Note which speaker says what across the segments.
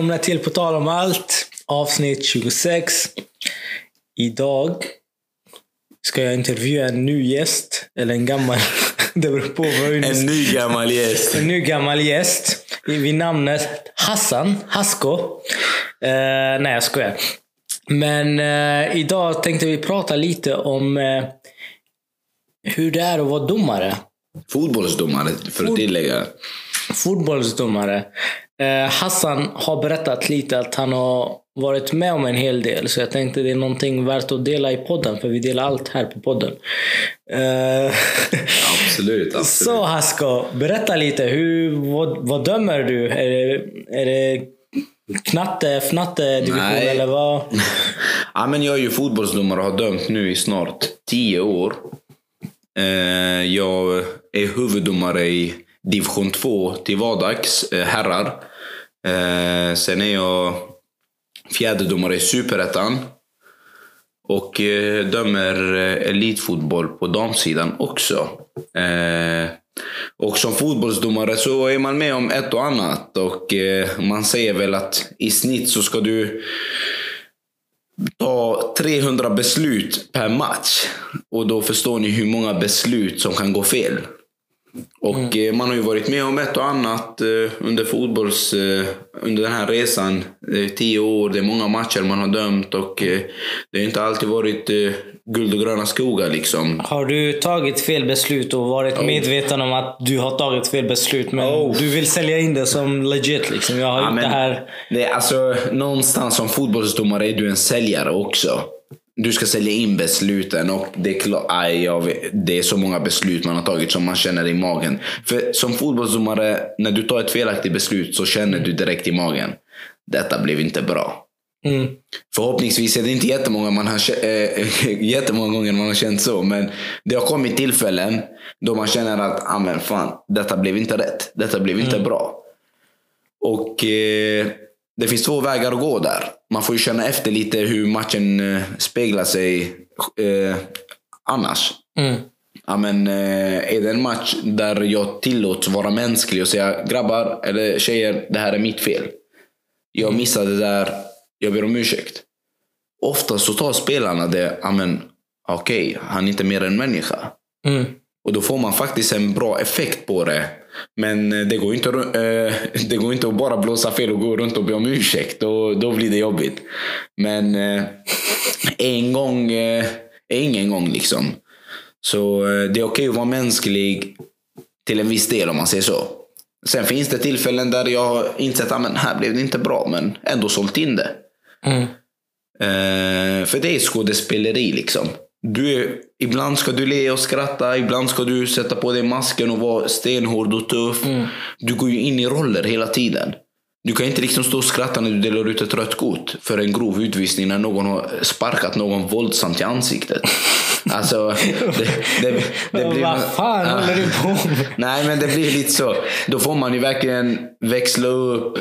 Speaker 1: välkomna till På tal om allt, avsnitt 26. Idag ska jag intervjua en ny gäst, eller en gammal. Det beror på vad
Speaker 2: En ny gammal gäst.
Speaker 1: En ny gammal gäst. Vid namnet Hassan Hasko. Eh, nej, jag skojar. Men eh, idag tänkte vi prata lite om eh, hur det är att vara domare.
Speaker 2: Fotbollsdomare, för att tillägga.
Speaker 1: Fotbollsdomare. Eh, Hassan har berättat lite att han har varit med om en hel del. Så jag tänkte det är någonting värt att dela i podden. För vi delar allt här på podden. Eh,
Speaker 2: Absolut, absolut.
Speaker 1: så Hasko, berätta lite. Hur, vad, vad dömer du? Är det, är det knatte, fnatte division
Speaker 2: Nej.
Speaker 1: eller vad?
Speaker 2: Ja, men jag är ju fotbollsdomare och har dömt nu i snart tio år. Eh, jag är huvuddomare i division 2 till vardags, herrar. Eh, sen är jag fjärdedomare i superettan. Och eh, dömer eh, elitfotboll på damsidan också. Eh, och som fotbollsdomare så är man med om ett och annat. Och eh, man säger väl att i snitt så ska du ta 300 beslut per match. Och då förstår ni hur många beslut som kan gå fel. Och eh, man har ju varit med om ett och annat eh, under fotbolls... Eh, under den här resan. Eh, tio år, det är många matcher man har dömt och det har inte alltid varit guld och gröna skogar liksom.
Speaker 1: Har du tagit fel beslut och varit medveten om att du har tagit fel beslut men
Speaker 2: Oh.
Speaker 1: du vill sälja in det som legit? Liksom. Jag har
Speaker 2: Ja,
Speaker 1: gjort
Speaker 2: men
Speaker 1: det här.
Speaker 2: Det är alltså, någonstans som fotbollsdomare är du en säljare också. Du ska sälja in besluten och det är, klart, aj, jag det är så många beslut man har tagit som man känner i magen. För som fotbollsdomare, när du tar ett felaktigt beslut så känner du direkt i magen. Detta blev inte bra.
Speaker 1: Mm.
Speaker 2: Förhoppningsvis är det inte jättemånga, man har, äh, jättemånga gånger man har känt så. Men det har kommit tillfällen då man känner att ah, men fan, detta blev inte rätt. Detta blev inte bra. Och eh, det finns två vägar att gå där. Man får ju känna efter lite hur matchen eh, speglar sig eh, annars.
Speaker 1: Mm.
Speaker 2: Ja, men, eh, är det en match där jag tillåts vara mänsklig och säga grabbar eller tjejer, det här är mitt fel. Jag missade det där, jag ber om ursäkt. Ofta så tar spelarna det, okej, han är inte mer än människa.
Speaker 1: Mm.
Speaker 2: Och då får man faktiskt en bra effekt på det. Men eh, det går inte, eh, det går inte att bara blåsa fel och gå runt och be om ursäkt. Då, då blir det jobbigt. Men eh, en gång är ingen gång liksom. Så det är okej att vara mänsklig till en viss del om man säger så. Sen finns det tillfällen där jag har insett att här blev det inte bra, men ändå sålt in det.
Speaker 1: Mm.
Speaker 2: För det är skådespeleri liksom. Du är, ibland ska du le och skratta, ibland ska du sätta på dig masken och vara stenhård och tuff. Du går ju in i roller hela tiden. Du kan inte liksom stå och skratta när du delar ut ett rött kort för en grov utvisning när någon har sparkat någon våldsamt i ansiktet. Alltså, det, det, det blir...
Speaker 1: Vad fan
Speaker 2: Ja.
Speaker 1: håller du på med?
Speaker 2: Nej, men det blir lite så. Då får man ju verkligen växla upp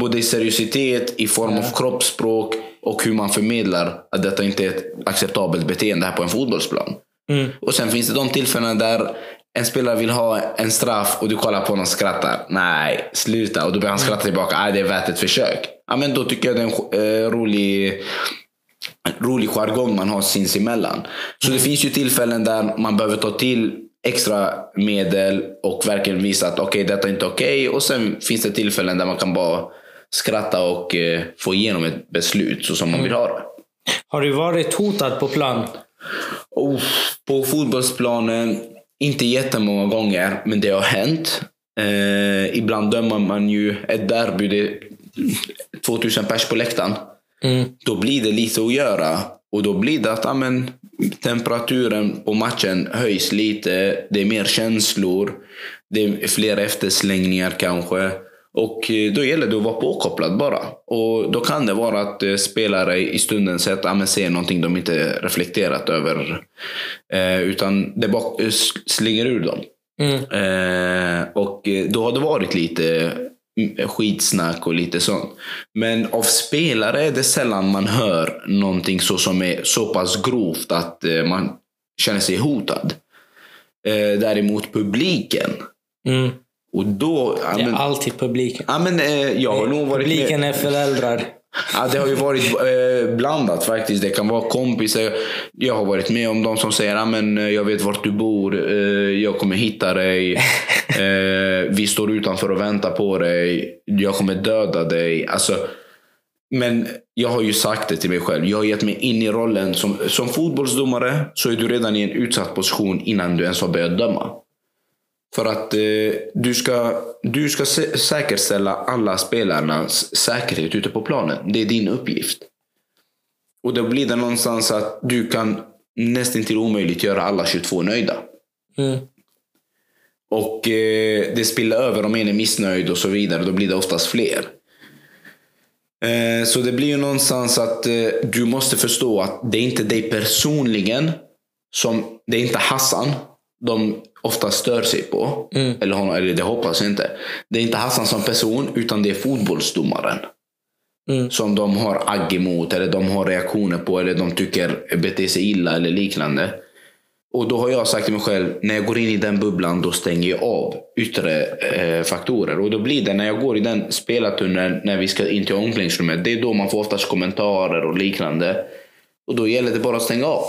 Speaker 2: både i seriositet, i form av kroppsspråk och hur man förmedlar att detta inte är ett acceptabelt beteende här på en fotbollsplan.
Speaker 1: Mm.
Speaker 2: Och sen finns det de tillfällen där en spelare vill ha en straff och du kollar på honom och skrattar. Nej, sluta. Och då börjar han skratta tillbaka. Nej, det är värt ett försök. Ja, men då tycker jag det är en eh, rolig rolig jargong man har sinsemellan. Så det finns ju tillfällen där man behöver ta till extra medel och verkligen visa att okej, detta är inte okej. Och sen finns det tillfällen där man kan bara skratta och eh, få igenom ett beslut så som man vill ha det.
Speaker 1: Har du varit hotad på plan?
Speaker 2: Oh, på fotbollsplanen, inte jättemånga gånger, men det har hänt. Eh, ibland dömer man ju ett derby, det är 2000 pers på läktaren.
Speaker 1: Mm.
Speaker 2: Då blir det lite att göra. Och då blir det att ja, men, temperaturen på matchen höjs lite. Det är mer känslor. Det är fler efterslängningar kanske. Och eh, då gäller det att vara påkopplad bara. Och då kan det vara att eh, spelare i stunden sett, ja, men ser någonting de inte reflekterat över. Eh, utan det bara slänger ur dem.
Speaker 1: Mm.
Speaker 2: Eh, och eh, då har det varit lite mm, skitsnack och lite sånt. Men av spelare är det sällan man hör någonting så som är så pass grovt att man känner sig hotad. Eh, däremot publiken.
Speaker 1: Mm.
Speaker 2: Och då...
Speaker 1: Det är
Speaker 2: men,
Speaker 1: alltid publiken.
Speaker 2: ja, men, eh, jag har nog varit
Speaker 1: Publiken
Speaker 2: med.
Speaker 1: är föräldrar.
Speaker 2: Ja, det har ju varit eh, blandat faktiskt. Det kan vara kompisar. Jag har varit med om de som säger att jag vet vart du bor, eh, jag kommer hitta dig. Eh, vi står utanför och väntar på dig. Jag kommer döda dig. Alltså, men jag har ju sagt det till mig själv. Jag har gett mig in i rollen. Som, som fotbollsdomare så är du redan i en utsatt position innan du ens har börjat döma. För att eh, du ska, du ska sä- säkerställa alla spelarnas säkerhet ute på planen. Det är din uppgift. Och då blir det någonstans att du kan nästan till omöjligt göra alla 22 nöjda.
Speaker 1: Mm.
Speaker 2: Och eh, det spiller över om en är missnöjd och så vidare. Då blir det oftast fler. Eh, så det blir ju någonstans att eh, du måste förstå att det är inte dig personligen som, det är inte Hassan de ofta stör sig på. Eller, honom, eller det hoppas jag inte. Det är inte Hassan som person, utan det är fotbollsdomaren.
Speaker 1: Mm.
Speaker 2: Som de har agg emot, eller de har reaktioner på, eller de tycker beter sig illa eller liknande. Och då har jag sagt till mig själv, när jag går in i den bubblan, då stänger jag av yttre eh, faktorer. Och då blir det, när jag går i den spelartunneln, när vi ska in till omklädningsrummet, det är då man får oftast kommentarer och liknande. Och då gäller det bara att stänga av.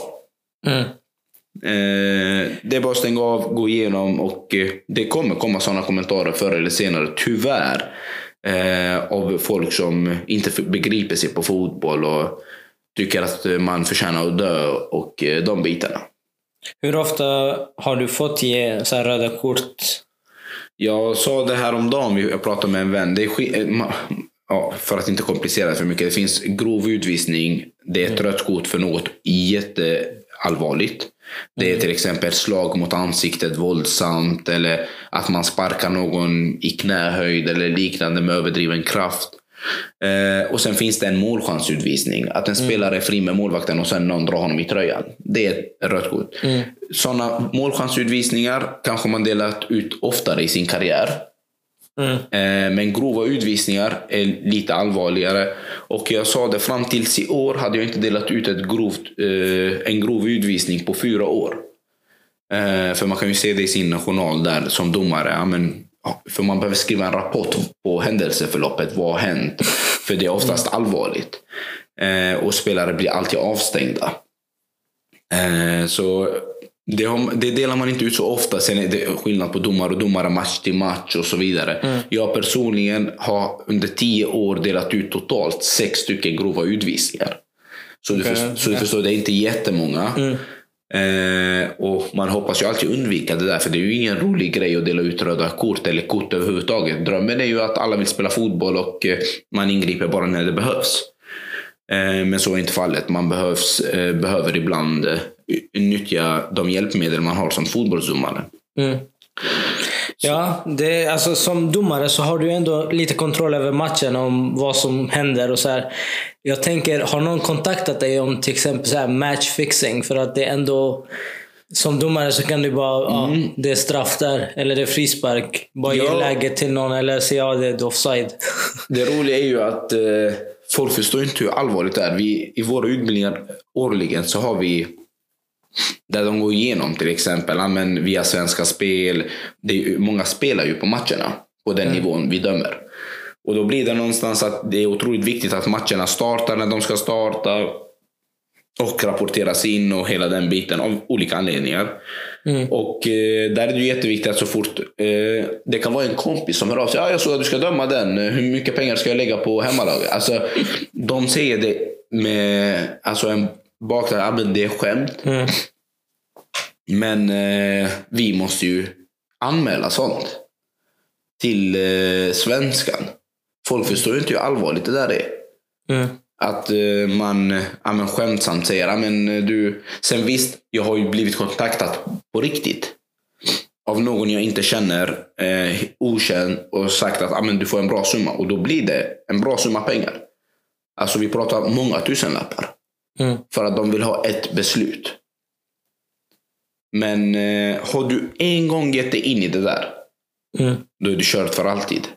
Speaker 1: Mm.
Speaker 2: Eh, det är bara att stänga av, gå igenom och eh, det kommer komma sådana kommentarer förr eller senare, tyvärr. Eh, av folk som inte begriper sig på fotboll och tycker att eh, man förtjänar att dö och eh, de bitarna.
Speaker 1: Hur ofta har du fått ge så här röda kort?
Speaker 2: Jag sa det här om dagen, jag pratade med en vän. Det är ja, för att inte komplicera det för mycket. Det finns grov utvisning. Det är ett rött kort för något jätteallvarligt. Det är till exempel slag mot ansiktet våldsamt eller att man sparkar någon i knähöjd eller liknande med överdriven kraft. Eh, och sen finns det en målchansutvisning. Att en spelare är fri med målvakten och sen någon drar honom i tröjan. Det är ett rött kort. Sådana målchansutvisningar kanske man delat ut oftare i sin karriär.
Speaker 1: Mm.
Speaker 2: Men grova utvisningar är lite allvarligare. Och jag sa det, fram tills i år hade jag inte delat ut ett grovt, eh, en grov utvisning på fyra år. Eh, För man kan ju se det i sin journal där som domare. Men, för man behöver skriva en rapport på händelseförloppet. Vad har hänt? För det är oftast allvarligt. Eh, Och spelare blir alltid avstängda. Så det, har, det delar man inte ut så ofta. Sen är det skillnad på domare och domare, match till match och så vidare. Jag personligen har under tio år delat ut totalt sex stycken grova utvisningar. Så, du,
Speaker 1: Okej,
Speaker 2: förstår, så du förstår, det är inte jättemånga. Eh, och Man hoppas ju alltid undvika det där, för det är ju ingen rolig grej att dela ut röda kort eller kort överhuvudtaget. Drömmen är ju att alla vill spela fotboll och eh, man ingriper bara när det behövs. Eh, Men så är inte fallet. Man behövs, eh, behöver ibland nyttja de hjälpmedel man har som fotbollsdomare.
Speaker 1: Mm. Ja, det, alltså, som domare så har du ändå lite kontroll över matchen om vad som händer. och så här. Jag tänker, har någon kontaktat dig om till exempel så här matchfixing? För att det är ändå... Som domare så kan du bara, ja, det är straff där. Eller det är frispark. Bara ge
Speaker 2: Ja.
Speaker 1: läget till någon eller säga ja, det är offside.
Speaker 2: Det roliga är ju att eh, folk förstår inte hur allvarligt det är. Vi, I våra utbildningar årligen så har vi där de går igenom till exempel ja, men via Svenska Spel. Det är, många spelar ju på matcherna på den nivån vi dömer. Och då blir det någonstans att det är otroligt viktigt att matcherna startar när de ska starta. Och rapporteras in och hela den biten av olika anledningar. Och eh, där är det ju jätteviktigt att så fort eh, det kan vara en kompis som hör av sig. Ja, jag såg att du ska döma den. Hur mycket pengar ska jag lägga på hemmalaget? Alltså, de säger det med alltså en bakgrund. Ja, men det är skämt.
Speaker 1: Mm.
Speaker 2: Men eh, vi måste ju anmäla sånt till eh, svenskan. Folk förstår ju inte hur allvarligt det där är.
Speaker 1: Mm.
Speaker 2: Att eh, man ja, men skämtsamt säger ja, men eh, du... Sen visst, jag har ju blivit kontaktad på riktigt. Av någon jag inte känner, eh, okänd och sagt att ja, men du får en bra summa. Och då blir det en bra summa pengar. Alltså vi pratar många tusenlappar.
Speaker 1: Mm.
Speaker 2: För att de vill ha ett beslut. Men eh, har du en gång gett dig in i det där,
Speaker 1: Mm.
Speaker 2: då är du kört för alltid.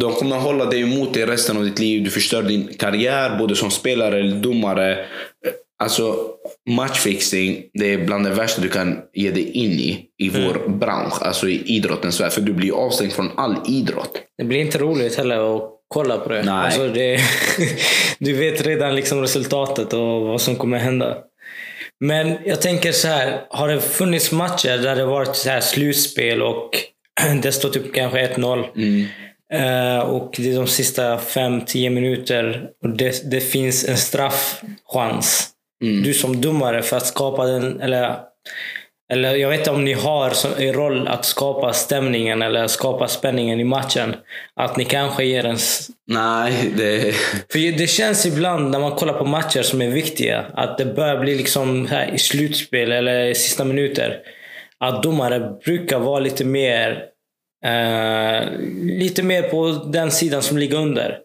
Speaker 2: De kommer hålla dig emot dig resten av ditt liv. Du förstör din karriär, både som spelare eller domare. Alltså, matchfixing det är bland det värsta du kan ge dig in i i vår bransch, alltså i idrottens värld. För du blir avstängd från all idrott.
Speaker 1: Det blir inte roligt heller att kolla på det.
Speaker 2: Nej.
Speaker 1: Alltså det du vet redan liksom resultatet och vad som kommer hända. Men jag tänker så här, har det funnits matcher där det varit så här slutspel och det står typ kanske 1-0 eh, och det är de sista 5-10 minuter och det, det finns en straffchans. Du som domare för att skapa den, eller eller jag vet inte om ni har som er roll att skapa stämningen eller skapa spänningen i matchen. Att ni kanske ger en...
Speaker 2: Nej, det...
Speaker 1: För det känns ibland när man kollar på matcher som är viktiga att det börjar bli liksom här i slutspel eller i sista minuter. Att domare brukar vara lite mer eh, lite mer på den sidan som ligger under.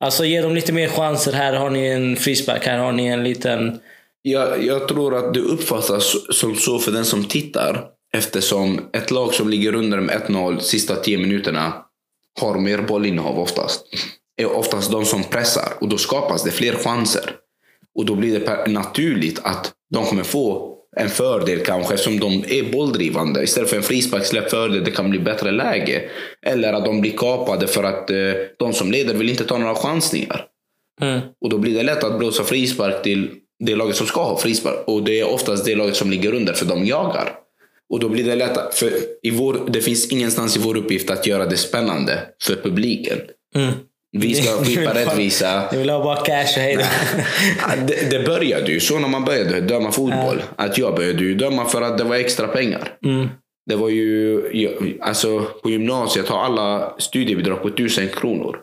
Speaker 1: Alltså ge dem lite mer chanser. Här har ni en frispark, här har ni en liten...
Speaker 2: Jag, jag tror att det uppfattas som så för den som tittar. Eftersom ett lag som ligger under med 1-0 sista 10 minuterna har mer bollinnehav oftast. Är oftast de som pressar och då skapas det fler chanser. Och då blir det naturligt att de kommer få en fördel kanske eftersom de är bolldrivande. Istället för en frisparkssläpp fördel, det kan bli bättre läge. Eller att de blir kapade för att eh, de som leder vill inte ta några chansningar.
Speaker 1: Mm.
Speaker 2: Och då blir det lätt att blåsa frispark till det laget som ska ha frispark. Och det är oftast det laget som ligger under, för de jagar. Och då blir det lätt att, för i vår, det finns ingenstans i vår uppgift att göra det spännande för publiken.
Speaker 1: Mm.
Speaker 2: Vi ska skipa rättvisa.
Speaker 1: Ni vill ha bara cash och hej.
Speaker 2: Ja, Det, det började ju så när man började döma fotboll. Att jag började ju döma för att det var extra pengar.
Speaker 1: Mm.
Speaker 2: Det var ju, alltså på gymnasiet har alla studiebidrag på 1000 kronor.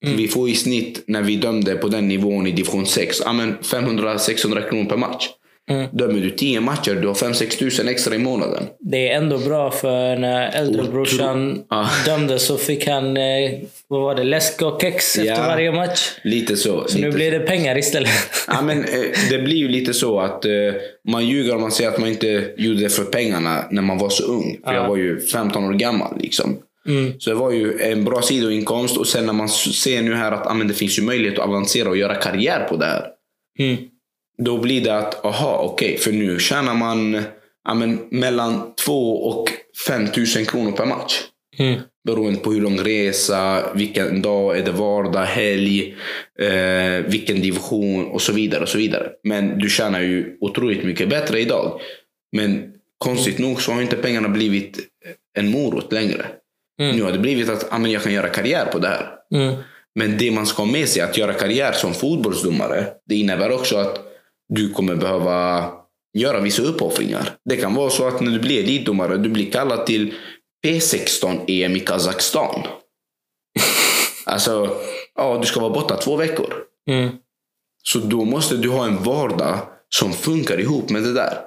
Speaker 2: Vi får i snitt när vi dömde på den nivån i division 6, ja, men 500-600 kronor per match.
Speaker 1: Mm.
Speaker 2: Dömer du 10 matcher, du har 5-6 tusen extra i månaden.
Speaker 1: Det är ändå bra för när äldrebrorsan
Speaker 2: Ja.
Speaker 1: dömde så fick han, eh, vad var det, läsk och kex efter
Speaker 2: Ja.
Speaker 1: varje match.
Speaker 2: Lite så.
Speaker 1: Så
Speaker 2: lite
Speaker 1: nu blir det pengar istället.
Speaker 2: Ja, men, eh, det blir ju lite så att eh, man ljuger om man säger att man inte gjorde det för pengarna när man var så ung. För jag var ju 15 år gammal. Liksom.
Speaker 1: Mm.
Speaker 2: Så det var ju en bra sidoinkomst och sen när man ser nu här att ah, men det finns ju möjlighet att avancera och göra karriär på det här.
Speaker 1: Mm.
Speaker 2: Då blir det att, aha, okej, för nu tjänar man ja, men, mellan 2 och 5 tusen kronor per match.
Speaker 1: Mm.
Speaker 2: Beroende på hur lång resa, vilken dag, är det vardag, helg, eh, vilken division och så vidare. och så vidare. Men du tjänar ju otroligt mycket bättre idag. Men konstigt nog så har inte pengarna blivit en morot längre.
Speaker 1: Mm.
Speaker 2: Nu har det blivit att ah, men jag kan göra karriär på det här.
Speaker 1: Mm.
Speaker 2: Men det man ska ha med sig att göra karriär som fotbollsdomare, det innebär också att du kommer behöva göra vissa uppoffringar. Det kan vara så att när du blir elitdomare, du blir kallad till P16-EM i Kazakstan. Alltså, ja, du ska vara borta två veckor.
Speaker 1: Mm.
Speaker 2: Så då måste du ha en vardag som funkar ihop med det där.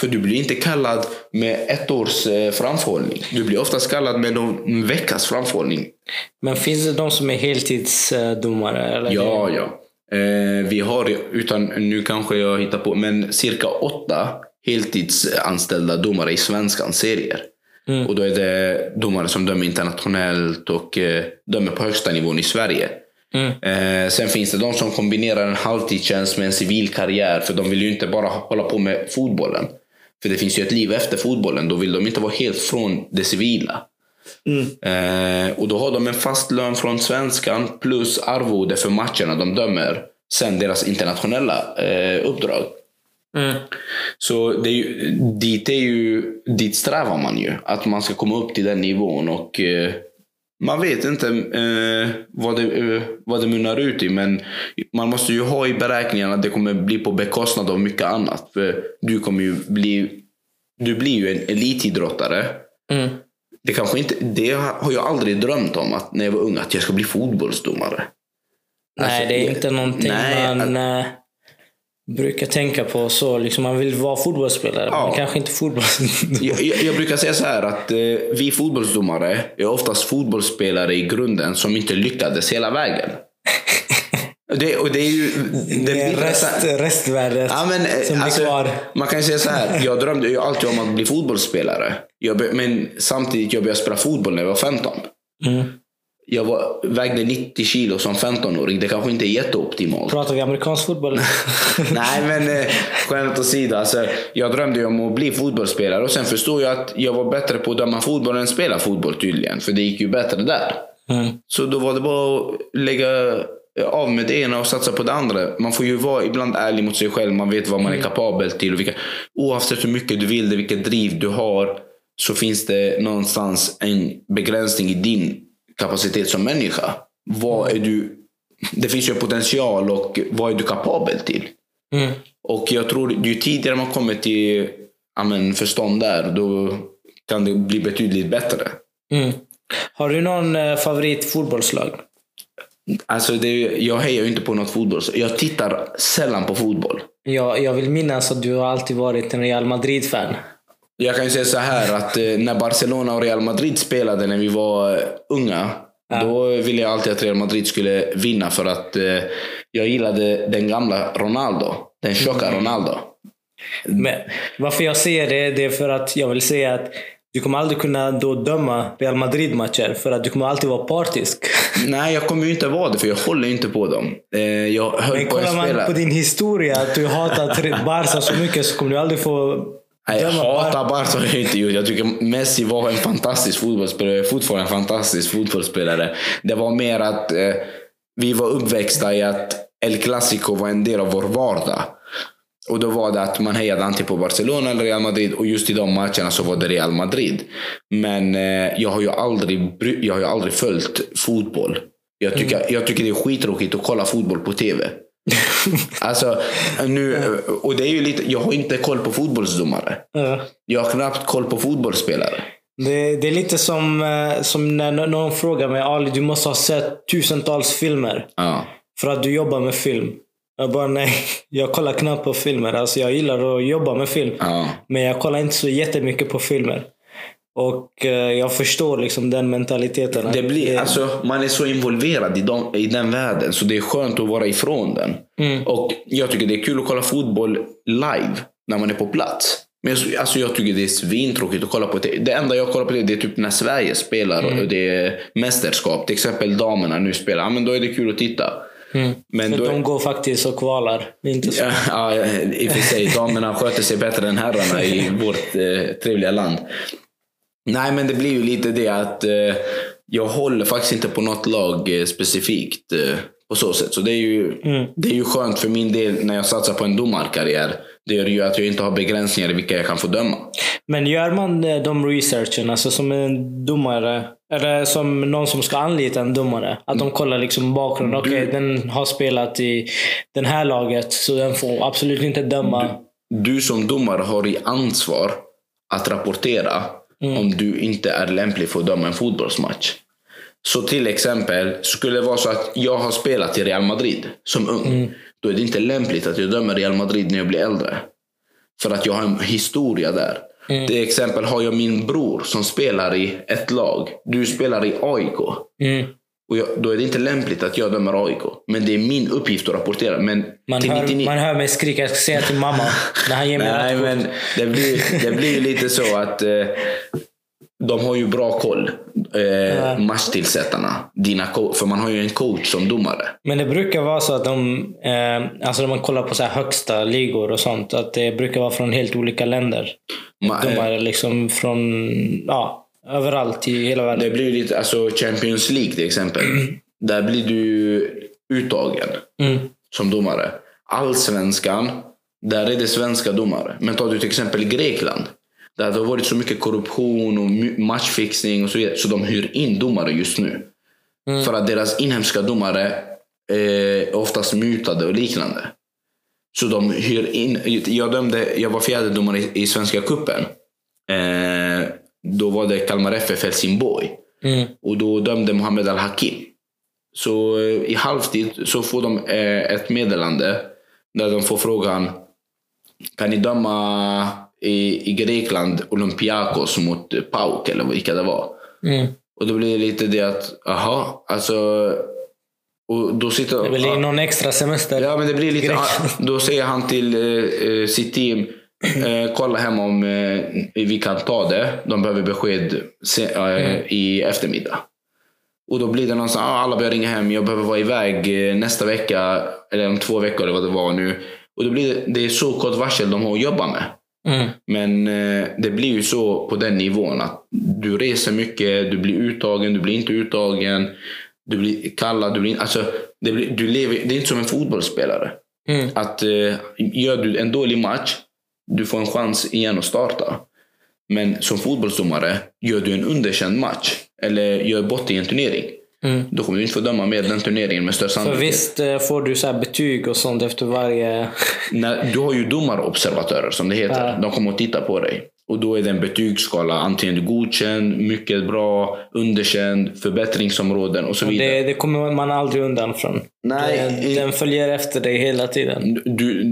Speaker 2: För du blir inte kallad med ett års eh, framförhållning. Du blir oftast kallad med någon veckas framförhållning.
Speaker 1: Men finns det de som är heltidsdomare? Eller?
Speaker 2: Ja, ja. Eh, vi har, utan nu kanske jag hittar på, men cirka åtta heltidsanställda domare i svenskans serier.
Speaker 1: Mm.
Speaker 2: Och då är det domare som dömer internationellt och eh, dömer på högsta nivån i Sverige.
Speaker 1: Mm.
Speaker 2: Eh, sen finns det de som kombinerar en halvtidstjänst med en civil karriär. För de vill ju inte bara hålla på med fotbollen. För det finns ju ett liv efter fotbollen. Då vill de inte vara helt från det civila.
Speaker 1: Mm.
Speaker 2: Eh, och då har de en fast lön från svenskan plus arvode för matcherna de dömer. Sen deras internationella eh, uppdrag.
Speaker 1: Mm.
Speaker 2: Så det är ju, dit, är ju, dit strävar man ju. Att man ska komma upp till den nivån. och eh, Man vet inte eh, vad, det, eh, vad det munnar ut i. Men man måste ju ha i beräkningen att det kommer bli på bekostnad av mycket annat. För du kommer ju bli du blir ju en elitidrottare.
Speaker 1: Mm.
Speaker 2: Det, kanske inte, det har jag aldrig drömt om att när jag var ung, att jag ska bli fotbollsdomare.
Speaker 1: Nej,
Speaker 2: Alltså,
Speaker 1: det är inte någonting
Speaker 2: nej,
Speaker 1: man eh, brukar tänka på. så liksom Man vill vara fotbollsspelare,
Speaker 2: Ja.
Speaker 1: men kanske inte fotbollsdomare.
Speaker 2: Jag, jag, jag brukar säga så här att eh, vi fotbollsdomare är oftast fotbollsspelare i grunden som inte lyckades hela vägen. Det, och det är ju... Det,
Speaker 1: Det är rest, restvärdet
Speaker 2: Ja, men, eh,
Speaker 1: som
Speaker 2: alltså,
Speaker 1: blir kvar.
Speaker 2: Man kan säga så här. Jag drömde ju alltid om att bli fotbollsspelare. Jag, men samtidigt jag började spela fotboll när jag var 15.
Speaker 1: Mm.
Speaker 2: Jag var, vägde 90 kilo som 15-åring. Det kanske inte är jätteoptimalt.
Speaker 1: Pratar vi amerikansk fotboll?
Speaker 2: Nej, men eh, skämt åsido. Alltså, jag drömde ju om att bli fotbollsspelare och sen förstod jag att jag var bättre på att döma fotboll än spela fotboll tydligen. För det gick ju bättre där.
Speaker 1: Mm.
Speaker 2: Så då var det bara att lägga av med det ena och satsa på det andra. Man får ju vara ibland ärlig mot sig själv. Man vet vad man är kapabel till. Och vilka, oavsett hur mycket du vill det, vilket driv du har, så finns det någonstans en begränsning i din kapacitet som människa. Vad är du, det finns ju potential och vad är du kapabel till?
Speaker 1: Mm.
Speaker 2: Och jag tror ju tidigare man kommer till amen, förstånd där, då kan det bli betydligt bättre.
Speaker 1: Mm. Har du någon eh, favorit fotbollslag?
Speaker 2: Alltså det, jag hejar ju inte på något fotboll. så Jag tittar sällan på fotboll.
Speaker 1: Jag, jag vill minnas att du har alltid varit en Real Madrid-fan.
Speaker 2: Jag kan ju säga så här att eh, när Barcelona och Real Madrid spelade när vi var eh, unga.
Speaker 1: Ja.
Speaker 2: Då ville jag alltid att Real Madrid skulle vinna för att eh, jag gillade den gamla Ronaldo. Den tjocka Ronaldo.
Speaker 1: Men varför jag säger det, det är för att jag vill säga att du kommer aldrig kunna då döma Real Madrid-matcher för att du kommer alltid vara partisk.
Speaker 2: Nej, jag kommer ju inte vara det för jag håller inte på dem. Jag höll
Speaker 1: Men kollar man på din historia, att du hatar Barca så mycket så kommer du aldrig få
Speaker 2: Nej, jag hatar Barca har jag inte gjort. Jag tycker Messi var en fantastisk fotbollsspelare. Fortfarande en fantastisk fotbollsspelare. Det var mer att eh, vi var uppväxta i att El Clasico var en del av vår vardag. Och då var det att man hejade antingen på Barcelona eller Real Madrid och just i de matcherna så var det Real Madrid. Men eh, jag har ju aldrig, jag har ju aldrig följt fotboll. Jag tycker, jag tycker det är skittråkigt att kolla fotboll på TV. Alltså, nu, och det är ju lite, jag har inte koll på fotbollsdomare.
Speaker 1: Ja.
Speaker 2: Jag har knappt koll på fotbollsspelare.
Speaker 1: Det, det är lite som, eh, som när någon frågar mig Ali, du måste ha sett tusentals filmer
Speaker 2: Ja.
Speaker 1: för att du jobbar med film. Jag bara nej, jag kollar knappt på filmer. Alltså jag gillar att jobba med film.
Speaker 2: Ja.
Speaker 1: Men jag kollar inte så jättemycket på filmer. Och eh, jag förstår liksom den mentaliteten.
Speaker 2: Det blir, alltså, man är så involverad i, de, i den världen så det är skönt att vara ifrån den.
Speaker 1: Mm.
Speaker 2: Och Jag tycker det är kul att kolla fotboll live när man är på plats. Men jag, alltså, jag tycker det är svintråkigt att kolla på det. Det enda jag kollar på det, det är typ när Sverige spelar
Speaker 1: Mm.
Speaker 2: och det är mästerskap. Till exempel damerna nu spelar. Ja, men då är det kul att titta.
Speaker 1: Mm.
Speaker 2: Men
Speaker 1: För
Speaker 2: då,
Speaker 1: de går faktiskt och kvalar. Inte så.
Speaker 2: Ja, ja, i och för sig. Damerna sköter sig bättre än herrarna i vårt eh, trevliga land. Nej, men det blir ju lite det att eh, jag håller faktiskt inte på något lag eh, specifikt eh, på så sätt. Så det är, ju,
Speaker 1: Mm.
Speaker 2: det är ju skönt för min del när jag satsar på en domarkarriär. Det gör ju att jag inte har begränsningar i vilka jag kan få döma.
Speaker 1: Men gör man eh, de researchen, alltså som en domare, eller som någon som ska anlita en domare, att de kollar liksom bakgrunden. Okej, den har spelat i det här laget, så den får absolut inte döma.
Speaker 2: Du som domare har i ansvar att rapportera om du inte är lämplig för att döma en fotbollsmatch. Så till exempel, skulle det vara så att jag har spelat i Real Madrid som ung. Då är det inte lämpligt att jag dömer Real Madrid när jag blir äldre. För att jag har en historia där. Till exempel har jag min bror som spelar i ett lag. Du spelar i AIK.
Speaker 1: Mm.
Speaker 2: Och jag, då är det inte lämpligt att jag dömer AIK. Men det är min uppgift att rapportera. Men
Speaker 1: Man, hör,
Speaker 2: 99
Speaker 1: man hör mig skrika, jag ska säga till mamma när han ger mig
Speaker 2: Nej, men det blir, det blir lite så att eh, de har ju bra koll. Eh. Matchtillsättarna. Dina för man har ju en coach som domare.
Speaker 1: Men det brukar vara så att de, eh, alltså när man kollar på så högsta ligor och sånt, att det brukar vara från helt olika länder.
Speaker 2: Ma-
Speaker 1: Domare liksom från, ja, överallt i hela världen.
Speaker 2: det blir lite, alltså Champions League till exempel. Där blir du uttagen
Speaker 1: Mm.
Speaker 2: som domare. Allsvenskan, där är det svenska domare. Men tar du till exempel Grekland. Där det har varit så mycket korruption och matchfixning och så vidare. Så de hyr in domare just nu. För att deras inhemska domare eh, är oftast mutade och liknande. Så de hyr in. Jag, dömde, jag var fjärde domare i, i Svenska cupen. Eh, då var det Kalmar FF Helsingborg.
Speaker 1: Mm.
Speaker 2: Och då dömde Mohammed Al-Hakim. Så eh, i halvtid så får de eh, ett meddelande där de får frågan Kan ni döma i, i Grekland Olympiakos mot PAOK eller vilka det var?
Speaker 1: Mm.
Speaker 2: Och då blir det lite det att, aha, alltså... Och då sitter...
Speaker 1: Det i någon extra semester.
Speaker 2: Ja, men det blir lite... Då säger han till eh, eh, sitt team, eh, kolla hem om eh, vi kan ta det. De behöver besked se, eh, i eftermiddag. Och då blir det någonstans, ah, alla börjar ringa hem, jag behöver vara iväg eh, nästa vecka, eller om två veckor eller vad det var nu. Och då blir det, det är så kort varsel de har att jobba med.
Speaker 1: Mm.
Speaker 2: Men eh, det blir ju så på den nivån att du reser mycket, du blir uttagen, du blir inte uttagen. Du blir kallad, du blir alltså, det, blir, du lever, det är inte som en fotbollsspelare.
Speaker 1: Mm.
Speaker 2: Att eh, gör du en dålig match, du får en chans igen att starta. Men som fotbollsdomare, gör du en underkänd match eller gör bort i en turnering,
Speaker 1: Mm.
Speaker 2: då kommer du inte få döma med den turneringen med största
Speaker 1: För
Speaker 2: sannolikhet.
Speaker 1: visst eh, får du så här betyg och sånt efter varje...
Speaker 2: När, du har ju domarobservatörer som det heter.
Speaker 1: Ja.
Speaker 2: De kommer att titta på dig. Och då är det en betygsskala. Antingen godkänd, mycket bra, underkänd, förbättringsområden och så vidare.
Speaker 1: Det, det kommer man aldrig undan från.
Speaker 2: Nej,
Speaker 1: den, den följer efter dig hela tiden.
Speaker 2: du,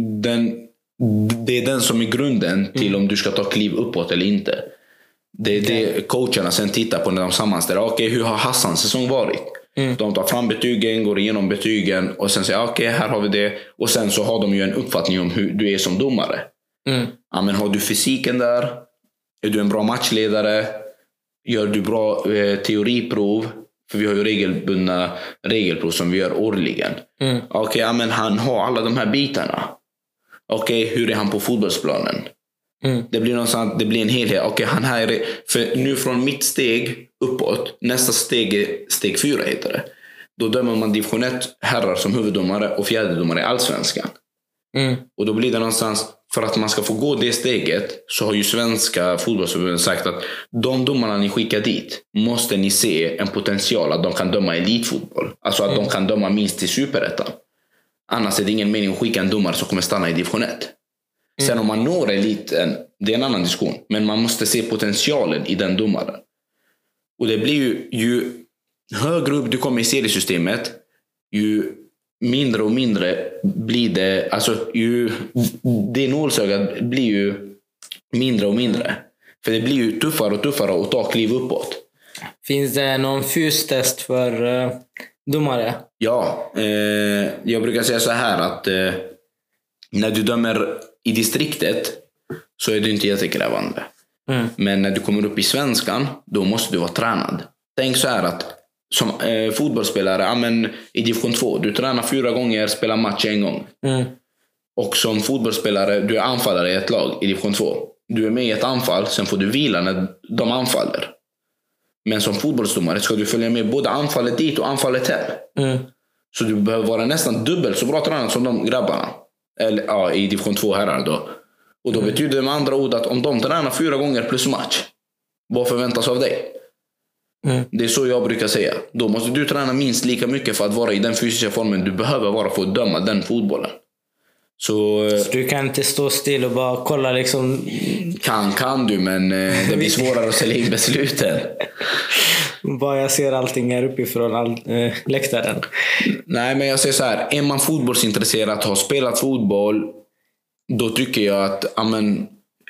Speaker 2: det är den som är grunden till om du ska ta kliv uppåt eller inte. Det är det coacherna sen tittar på när de sammanställer. Okej, hur har Hassans säsong varit? De tar fram betygen, går igenom betygen och sen säger okej, här har vi det. Och sen så har de ju en uppfattning om hur du är som domare.
Speaker 1: Mm.
Speaker 2: Ja, men har du fysiken där? Är du en bra matchledare? Gör du bra eh, teoriprov? För vi har ju regelbundna regelprov som vi gör årligen.
Speaker 1: Mm.
Speaker 2: Okej, ja, men han har alla de här bitarna. Okej, hur är han på fotbollsplanen?
Speaker 1: Mm.
Speaker 2: Det blir någonstans, det blir en helhet. Okej, han här är, för nu från mitt steg uppåt, nästa steg är steg fyra heter det. Då dömer man division 1 herrar som huvuddomare och fjärdedomare i allsvenskan.
Speaker 1: Mm.
Speaker 2: Och då blir det någonstans, för att man ska få gå det steget, så har ju svenska fotbollsförbundet sagt att de domarna ni skickar dit, måste ni se en potential att de kan döma elitfotboll. Alltså att de kan döma minst till superettan. Annars är det ingen mening att skicka en domare som kommer stanna i division 1. Sen om man når eliten, det är en annan diskussion. Men man måste se potentialen i den domaren. Och det blir ju, ju högre upp du kommer i seriesystemet, ju mindre och mindre blir det, alltså ju, det nålsögat blir ju mindre och mindre. För det blir ju tuffare och tuffare att ta kliv uppåt.
Speaker 1: Finns det någon fystest för uh, domare?
Speaker 2: Ja, eh, jag brukar säga så här att eh, när du dömer i distriktet så är det inte jättekrävande.
Speaker 1: Mm.
Speaker 2: Men när du kommer upp i svenskan, då måste du vara tränad. Tänk så här att som eh, fotbollsspelare, ja, men i division 2, du tränar fyra gånger, spelar match en gång.
Speaker 1: Mm.
Speaker 2: Och som fotbollsspelare, du är anfallare i ett lag i division 2. Du är med i ett anfall, sen får du vila när de anfaller. Men som fotbollsdomare ska du följa med både anfallet dit och anfallet hem.
Speaker 1: Mm.
Speaker 2: Så du behöver vara nästan dubbelt så bra tränad som de grabbarna. Eller ja, i division 2 herrar då. Och då betyder det med andra ord att om de tränar fyra gånger plus match, vad förväntas av dig?
Speaker 1: Mm.
Speaker 2: Det är så jag brukar säga. Då måste du träna minst lika mycket för att vara i den fysiska formen du behöver vara för att döma den fotbollen. Så eh,
Speaker 1: Så du kan inte stå still och bara kolla liksom.
Speaker 2: kan kan du, men eh, det blir svårare att sälja in besluten.
Speaker 1: Bara jag ser allting här uppifrån all, eh, läktaren.
Speaker 2: Nej, men jag säger så här. Är man fotbollsintresserad, har spelat fotboll, då tycker jag att amen,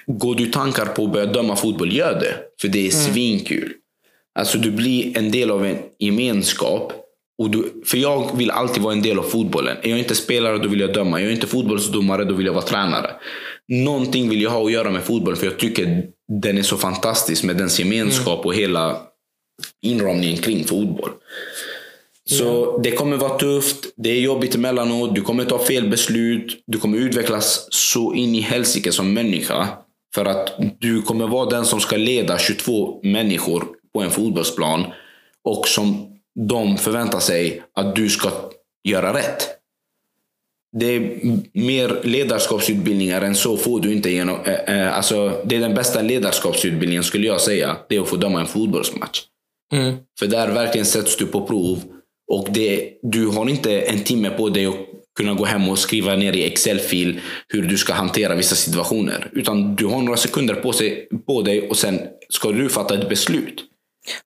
Speaker 2: går du tankar på att börja döma fotboll, gör det. För det är svinkul. Alltså du blir en del av en gemenskap. Och du, för jag vill alltid vara en del av fotbollen. Är jag inte spelare, då vill jag döma. Är jag inte fotbollsdomare, då vill jag vara tränare. Någonting vill jag ha att göra med fotboll, för jag tycker den är så fantastisk med dens gemenskap och hela inramningen kring fotboll. Så det kommer vara tufft, det är jobbigt emellanåt, du kommer ta fel beslut, du kommer utvecklas så in i helsike som människa. För att du kommer vara den som ska leda 22 människor på en fotbollsplan och som de förväntar sig att du ska göra rätt. Det är mer ledarskapsutbildningar än så får du inte genom... eh, Alltså, det är den bästa ledarskapsutbildningen skulle jag säga. Det är att få döma en fotbollsmatch.
Speaker 1: Mm.
Speaker 2: För där verkligen sätts du på prov. Och det, du har inte en timme på dig att kunna gå hem och skriva ner i Excel-fil hur du ska hantera vissa situationer. Utan du har några sekunder på, sig, på dig och sen ska du fatta ett beslut.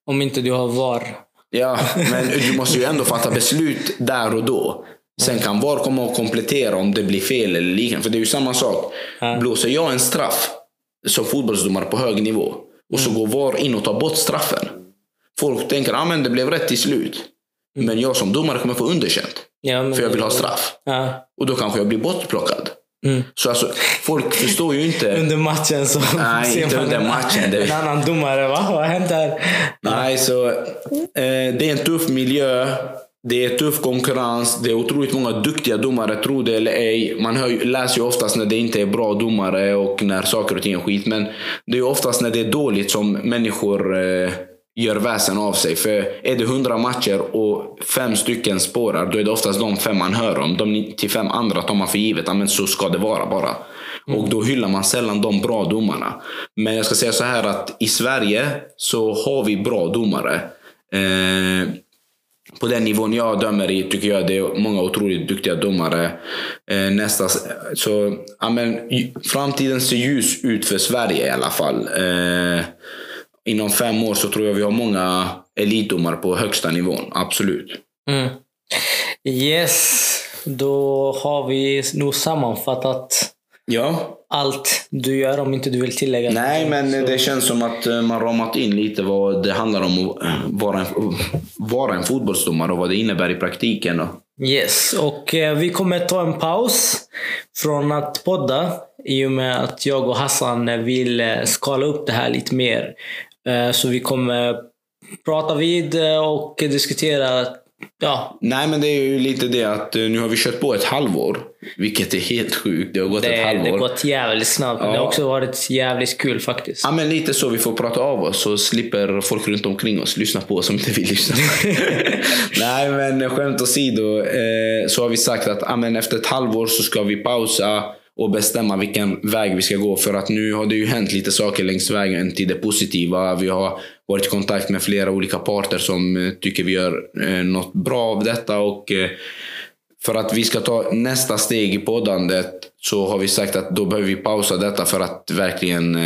Speaker 1: Om inte du har VAR.
Speaker 2: Ja, men du måste ju ändå fatta beslut där och då. Sen kan VAR komma och komplettera om det blir fel eller liknande. För det är ju samma sak. Blåser jag en straff som fotbollsdomare på hög nivå och så går VAR in och tar bort straffen. Folk tänker att ah, det blev rätt till slut. Men jag som domare kommer få underkänt.
Speaker 1: Ja, men,
Speaker 2: För jag vill ha straff.
Speaker 1: Ja.
Speaker 2: Och då kanske jag blir bortplockad.
Speaker 1: Mm.
Speaker 2: Så alltså, folk förstår ju inte.
Speaker 1: Under matchen så
Speaker 2: Nej,
Speaker 1: ser
Speaker 2: inte under
Speaker 1: en,
Speaker 2: matchen, det-
Speaker 1: en annan domare. Va? Vad här?
Speaker 2: Nej, så eh, det är en tuff miljö. Det är tuff konkurrens. Det är otroligt många duktiga domare, tro det eller ej. Man hör, läser ju oftast när det inte är bra domare och när saker och ting är skit. Men det är oftast när det är dåligt som människor eh, gör väsen av sig. För är det 100 matcher och fem stycken spårar, då är det oftast de fem man hör om. De 95 andra tar man för givet. Men så ska det vara bara. Och då hyllar man sällan de bra domarna. Men jag ska säga så här att i Sverige så har vi bra domare. Eh, på den nivån jag dömer i tycker jag det är många otroligt duktiga domare. Eh, nästa, så, ja, men, ju- framtiden ser ljus ut för Sverige i alla fall. Eh, inom fem år så tror jag vi har många elitdomare på högsta nivån. Absolut.
Speaker 1: Mm. Yes, då har vi nog sammanfattat
Speaker 2: Ja,
Speaker 1: allt du gör om inte du vill tillägga
Speaker 2: Nej, men
Speaker 1: Så-
Speaker 2: det känns som att eh, man ramat in lite vad det handlar om att eh, vara en, vara en fotbollsdomare och vad det innebär i praktiken.
Speaker 1: Yes, och eh, vi kommer ta en paus från att podda i och med att jag och Hassan vill skala upp det här lite mer. Eh, så vi kommer prata vid eh, och diskutera ja,
Speaker 2: Nej, men det är ju lite det att eh, nu har vi kört på ett halvår. Vilket är helt sjukt. Det har gått
Speaker 1: det,
Speaker 2: ett
Speaker 1: det
Speaker 2: halvår.
Speaker 1: har gått jävligt snabbt.
Speaker 2: Ja.
Speaker 1: det har också varit jävligt kul faktiskt.
Speaker 2: Ja, men lite så. Vi får prata av oss så slipper folk runt omkring oss lyssna på oss som inte vill lyssna. Nej, men skämt åsido eh, så har vi sagt att ja, men efter ett halvår så ska vi pausa och bestämma vilken väg vi ska gå. För att nu har det ju hänt lite saker längs vägen till det positiva. Vi har varit i kontakt med flera olika parter som eh, tycker vi gör eh, något bra av detta. och eh, för att vi ska ta nästa steg i poddandet så har vi sagt att då behöver vi pausa detta för att verkligen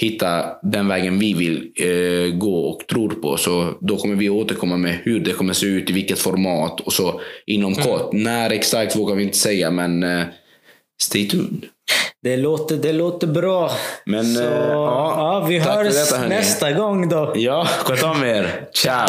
Speaker 2: hitta den vägen vi vill eh, gå och tror på. Så då kommer vi återkomma med hur det kommer se ut, i vilket format och så inom kort. När exakt vågar vi inte säga men eh, stay tuned.
Speaker 1: Det, låter, det låter bra.
Speaker 2: Men,
Speaker 1: så,
Speaker 2: eh, ja,
Speaker 1: ja, vi hörs
Speaker 2: detta,
Speaker 1: nästa gång då.
Speaker 2: Ja, sköt om er. Ciao!